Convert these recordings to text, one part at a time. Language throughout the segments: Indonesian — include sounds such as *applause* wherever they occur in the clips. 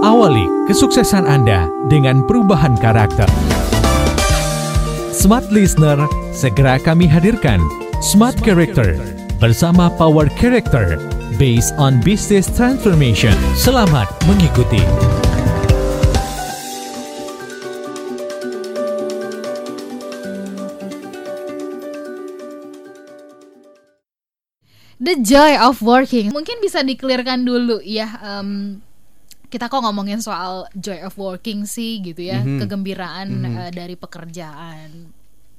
Awali kesuksesan Anda dengan perubahan karakter. Smart Listener, segera kami hadirkan Smart Character bersama Power Character based on business transformation. Selamat mengikuti. The joy of working. Mungkin bisa dikelirkan dulu ya. Um, kita kok ngomongin soal joy of working sih gitu ya, Mhm. kegembiraan Mhm. uh, dari pekerjaan.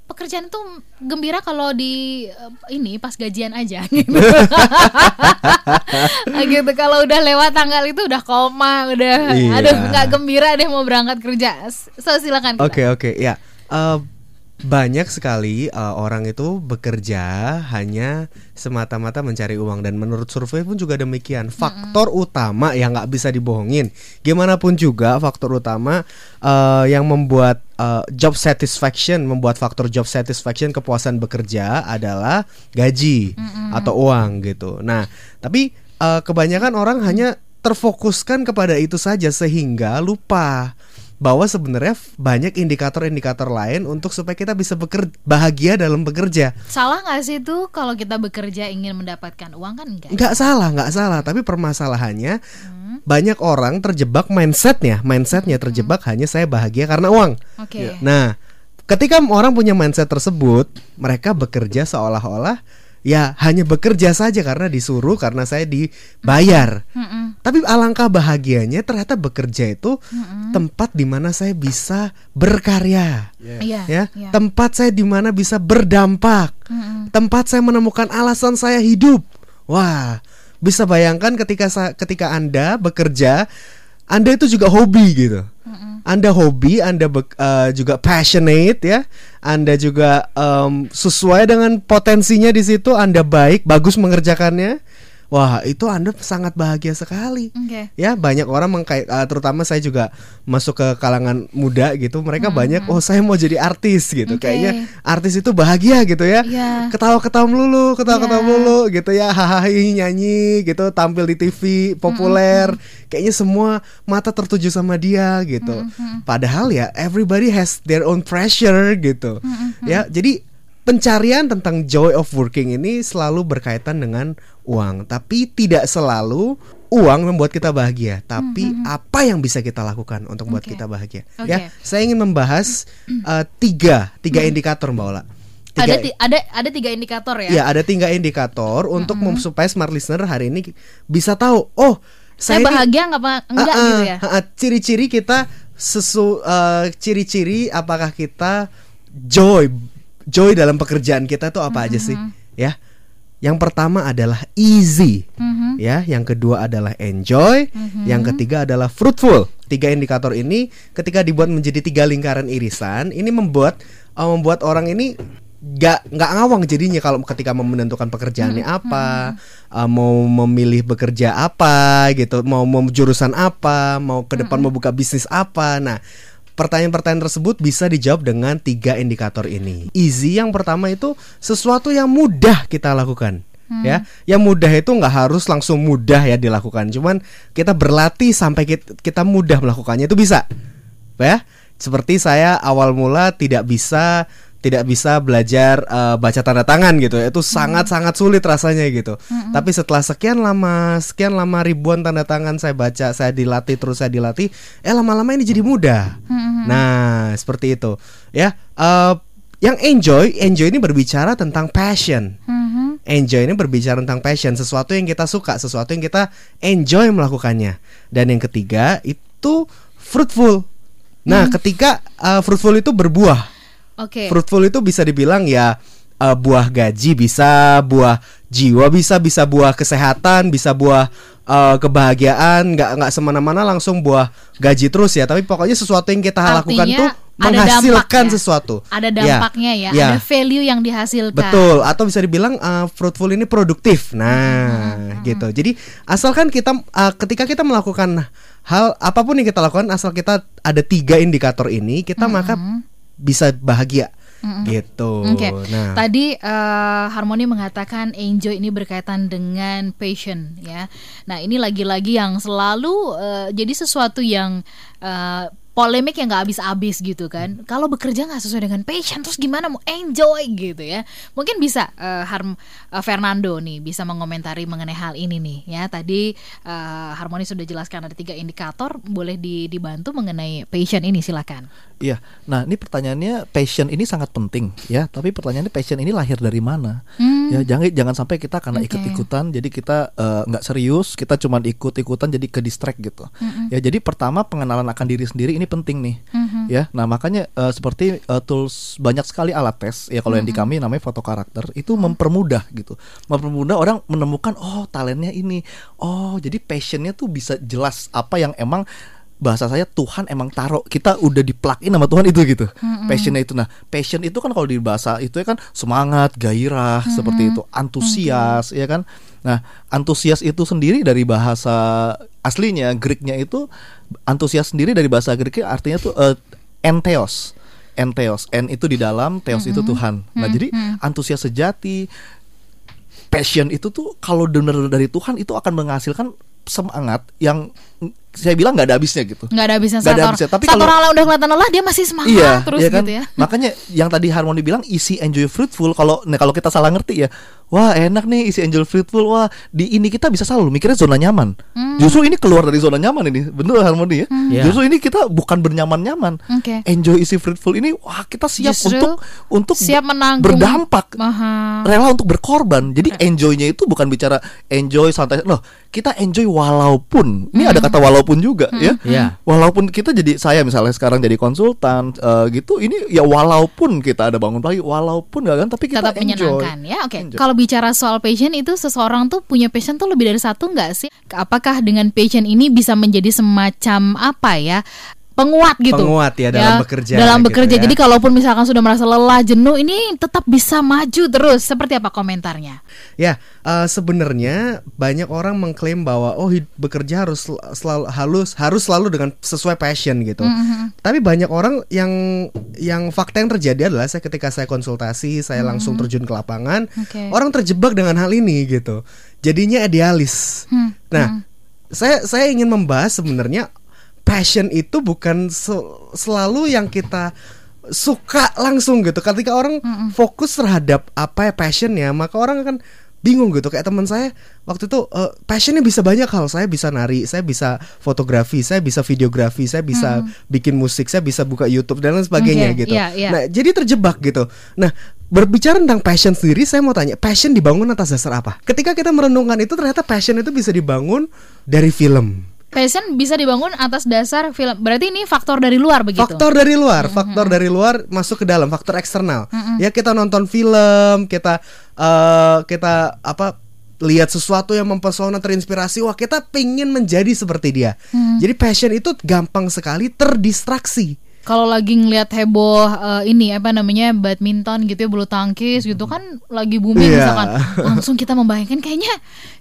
Pekerjaan itu gembira kalau di uh, ini pas gajian aja *laughs* gitu. *laughs* Gitu kalau udah lewat tanggal itu udah koma, udah Iya. aduh nggak gembira deh mau berangkat kerja. So silakan. Oke oke ya Eh, banyak sekali eh, orang itu bekerja hanya semata-mata mencari uang. Dan menurut survei pun juga demikian. Faktor utama yang nggak bisa dibohongin. Gimana pun juga faktor utama eh, yang membuat eh, job satisfaction membuat faktor job satisfaction kepuasan bekerja adalah gaji atau uang gitu. Nah tapi eh, kebanyakan orang hanya terfokuskan kepada itu saja sehingga lupa bahwa sebenarnya banyak indikator-indikator lain untuk supaya kita bisa bekerja bahagia dalam bekerja. Salah nggak sih tuh kalau kita bekerja ingin mendapatkan uang kan enggak? Nggak salah, nggak salah. Tapi permasalahannya Hmm. banyak orang terjebak mindsetnya, mindsetnya terjebak hanya saya bahagia karena uang. Oke. Nah, ketika orang punya mindset tersebut, mereka bekerja seolah-olah ya hanya bekerja saja karena disuruh karena saya dibayar. Mm-mm. Tapi alangkah bahagianya ternyata bekerja itu tempat di mana saya bisa berkarya. Iya. ya iya. tempat saya di mana bisa berdampak tempat saya menemukan alasan saya hidup wah bisa bayangkan ketika ketika anda bekerja anda itu juga hobi gitu anda hobi anda be- eh, juga passionate ya. Anda juga em, sesuai dengan potensinya di situ anda baik bagus mengerjakannya wah itu anda sangat bahagia sekali. Oke. ya banyak orang mengkait eh, terutama saya juga masuk ke kalangan muda gitu mereka banyak oh saya mau jadi artis gitu. Oke. kayaknya artis itu bahagia gitu ya. Iya. ketawa-ketawa melulu ketawa-ketawa Iya. melulu gitu ya. Hahaha nyanyi gitu tampil di TV populer. Kayaknya semua mata tertuju sama dia gitu. Padahal ya everybody has their own pressure gitu. Ya jadi pencarian tentang joy of working ini selalu berkaitan dengan uang, tapi tidak selalu uang membuat kita bahagia, tapi apa yang bisa kita lakukan untuk membuat Oke. kita bahagia. Oke. Ya, saya ingin membahas uh, tiga tiga indikator Mbak Ola. Tiga- Ada ada ada tiga indikator ya. Ya, ada tiga indikator untuk mem- supaya smart listener hari ini bisa tahu, oh, Saya, saya, ini- bahagia nggak apa enggak ah, gitu ya. ah, ah, ciri-ciri kita sesu eh, ciri-ciri apakah kita joy joy dalam pekerjaan kita itu apa aja sih ya yang pertama adalah easy. Mhm. ya yang kedua adalah enjoy. Yang ketiga adalah fruitful. Tiga indikator ini ketika dibuat menjadi tiga lingkaran irisan ini membuat eh, membuat orang ini nggak nggak ngawang jadinya kalau ketika mau menentukan pekerjaannya apa eh, mau memilih bekerja apa gitu mau mau jurusan apa mau ke depan mau buka bisnis apa. Nah Pertanyaan-pertanyaan tersebut bisa dijawab dengan tiga indikator ini. Easy yang pertama itu sesuatu yang mudah kita lakukan. Ya, yang mudah itu nggak harus langsung mudah ya dilakukan. Cuman kita berlatih sampai kita, kita mudah melakukannya itu bisa. Ya, seperti saya awal mula tidak bisa tidak bisa belajar eh, baca tanda tangan gitu. Itu sangat-sangat sulit rasanya gitu. Tapi setelah sekian lama, sekian lama ribuan tanda tangan saya baca, saya dilatih terus saya dilatih, eh lama-lama ini jadi mudah. Nah, seperti itu. Ya, eh, yang enjoy, enjoy ini berbicara tentang passion. Mhm. Enjoy ini berbicara tentang passion, sesuatu yang kita suka, sesuatu yang kita enjoy melakukannya. Dan yang ketiga itu fruitful. Nah, ketika uh, fruitful itu berbuah. Oke. Fruitful itu bisa dibilang ya uh, buah gaji bisa, buah jiwa bisa, bisa buah kesehatan, bisa buah uh, kebahagiaan, nggak nggak semena-mana langsung buah gaji terus ya. Tapi pokoknya sesuatu yang kita lakukan Artinya tuh ada menghasilkan dampaknya. sesuatu. Ada Ya, dampaknya ya, ya. ada value yang dihasilkan. Betul, atau bisa dibilang uh, fruitful ini produktif. Nah, gitu. Jadi asalkan kita uh, ketika kita melakukan hal apa pun yang kita lakukan, asal kita ada tiga indikator ini, kita maka bisa bahagia. gitu. Oke. Nah, Tadi eh, Harmoni mengatakan enjoy ini berkaitan dengan passion ya. Nah, ini lagi-lagi yang selalu eh, jadi sesuatu yang eh, polemik yang nggak habis-habis gitu kan. Kalau bekerja nggak sesuai dengan passion terus gimana mau enjoy gitu ya. Mungkin bisa eh, Harm eh, Fernando nih bisa mengomentari mengenai hal ini nih ya. Tadi eh, Harmoni sudah jelaskan ada tiga indikator, boleh di- dibantu mengenai passion ini silakan. Iya. Nah, ini pertanyaannya passion ini sangat penting ya. Tapi pertanyaannya passion ini lahir dari mana? Hmm. Ya, jangan jangan sampai kita karena Oke. ikut-ikutan jadi kita nggak serius, kita cuma ikut-ikutan jadi ke distract gitu. Ya, jadi pertama pengenalan akan diri sendiri ini penting nih. Mhm. Ya. Nah, makanya eh, seperti eh, tools banyak sekali alat tes ya kalau yang di kami namanya foto karakter itu mempermudah gitu. Mempermudah orang menemukan oh talentnya ini. Oh, jadi passionnya tuh bisa jelas apa yang emang bahasa saya Tuhan emang taruh kita udah di plug in sama Tuhan itu gitu. Passionnya itu. Nah passion itu kan kalau di bahasa itu ya kan semangat gairah seperti itu. Antusias ya kan? Nah antusias itu sendiri dari bahasa aslinya Greeknya itu antusias sendiri dari bahasa Greeknya artinya tuh eh, entheos. Entheos. N itu di dalam theos itu Tuhan. Nah jadi antusias sejati passion itu tuh kalau benar dari Tuhan itu akan menghasilkan semangat yang saya bilang nggak ada habisnya gitu. nggak ada habisnya Nggak ada habisnya. Tapi kalau- orang udah kelihatan lelah dia masih semangat Iya, terus iya kan? gitu ya Makanya yang tadi Harmoni bilang isi enjoy fruitful kalau nah kalau kita salah ngerti ya, wah enak nih isi enjoy fruitful, wah di ini kita bisa selalu mikirnya zona nyaman. Hmm. Justru ini keluar dari zona nyaman ini, bener Harmoni ya. Iya. Justru ini kita bukan bernyaman-nyaman. Oke. Enjoy isi fruitful ini, wah kita siap Justru untuk untuk siap menanggung berdampak Aha. rela untuk berkorban. Jadi enjoynya itu bukan bicara enjoy santai. Loh, kita enjoy walaupun. Ini ada kata walaupun juga ya. Iya. Walaupun kita jadi saya misalnya sekarang jadi konsultan eh, gitu, ini ya walaupun kita ada bangun pagi, walaupun gak kan, tapi kita tetap enjoy. menyenangkan ya oke Enjoy. kalau bicara soal passion itu seseorang tuh punya passion tuh lebih dari satu nggak sih apakah dengan passion ini bisa menjadi semacam apa ya penguat gitu Penguat ya dalam bekerja dalam gitu bekerja ya. jadi kalaupun misalkan sudah merasa lelah jenuh ini tetap bisa maju terus seperti apa komentarnya Ya, eh, sebenarnya banyak orang mengklaim bahwa oh bekerja harus sel- selalu halus harus selalu dengan sesuai passion gitu. Mm-hmm. Tapi banyak orang yang yang fakta yang terjadi adalah saya ketika saya konsultasi, saya langsung terjun ke lapangan, Mm-hmm. Oke. orang terjebak dengan hal ini gitu. Jadinya idealis. Hmm, Nah, saya saya ingin membahas sebenarnya passion itu bukan se- selalu yang kita suka langsung gitu. Ketika orang fokus terhadap apa ya passionnya, maka orang akan bingung gitu. Kayak teman saya waktu itu eh, passionnya bisa banyak hal. Saya bisa nari, saya bisa fotografi, saya bisa videografi, saya bisa bikin musik, saya bisa buka YouTube dan lain sebagainya Oke, gitu. iya, iya. Nah, jadi terjebak gitu. Nah, berbicara tentang passion sendiri, saya mau tanya, passion dibangun atas dasar apa? Ketika kita merenungkan itu, ternyata passion itu bisa dibangun dari film. Passion bisa dibangun atas dasar film berarti ini faktor dari luar begitu Faktor dari luar, faktor dari luar masuk ke dalam, faktor eksternal. Ya kita nonton film, kita eh kita apa lihat sesuatu yang mempesona, terinspirasi, wah kita pengen menjadi seperti dia. Jadi passion itu gampang sekali terdistraksi. Kalau lagi ngelihat heboh eh, ini apa namanya badminton gitu ya bulu tangkis gitu kan lagi booming Iya. misalkan langsung kita membayangkan kayaknya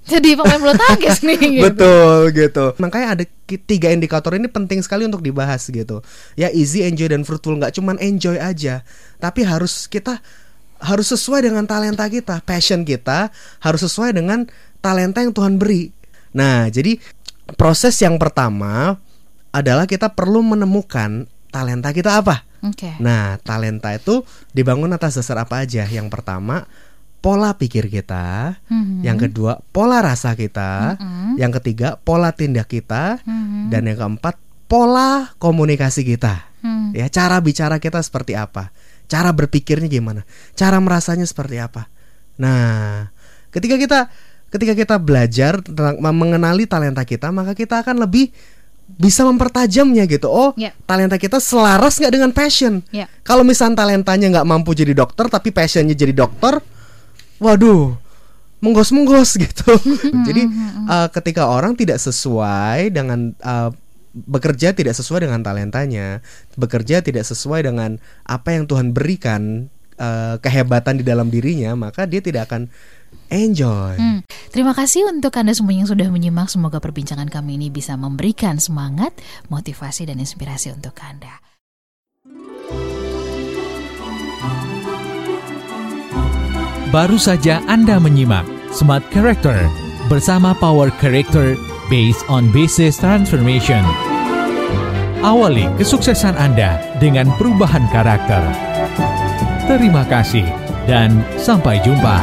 jadi pemain bulu tangkis nih *laughs* gitu. Betul gitu. Makanya ada tiga indikator ini penting sekali untuk dibahas gitu. Ya easy, enjoy dan fruitful nggak cuman enjoy aja, tapi harus kita harus sesuai dengan talenta kita, passion kita harus sesuai dengan talenta yang Tuhan beri. Nah, jadi proses yang pertama adalah kita perlu menemukan talenta kita apa. Oke. Nah, talenta itu dibangun atas dasar apa aja? Yang pertama, pola pikir kita. Mhm. Yang kedua, pola rasa kita. Yang ketiga, pola tindak kita. Mhm. Dan yang keempat, pola komunikasi kita. Hmm. Ya, cara bicara kita seperti apa? Cara berpikirnya gimana? Cara merasanya seperti apa? Nah, ketika kita ketika kita belajar tentang mengenali talenta kita, maka kita akan lebih bisa mempertajamnya gitu. Oh, Ya. talenta kita selaras nggak dengan passion? Ya. Kalau misalnya talentanya nggak mampu jadi dokter, tapi passionnya jadi dokter, waduh, menggos-menggos gitu. *laughs* jadi eh, ketika orang tidak sesuai dengan eh, bekerja tidak sesuai dengan talentanya, bekerja tidak sesuai dengan apa yang Tuhan berikan eh, kehebatan di dalam dirinya, maka dia tidak akan enjoy. Hmm. Terima kasih untuk Anda semua yang sudah menyimak. Semoga perbincangan kami ini bisa memberikan semangat, motivasi, dan inspirasi untuk Anda. Baru saja Anda menyimak Smart Character bersama Power Character based on Business Transformation. Awali kesuksesan Anda dengan perubahan karakter. Terima kasih dan sampai jumpa.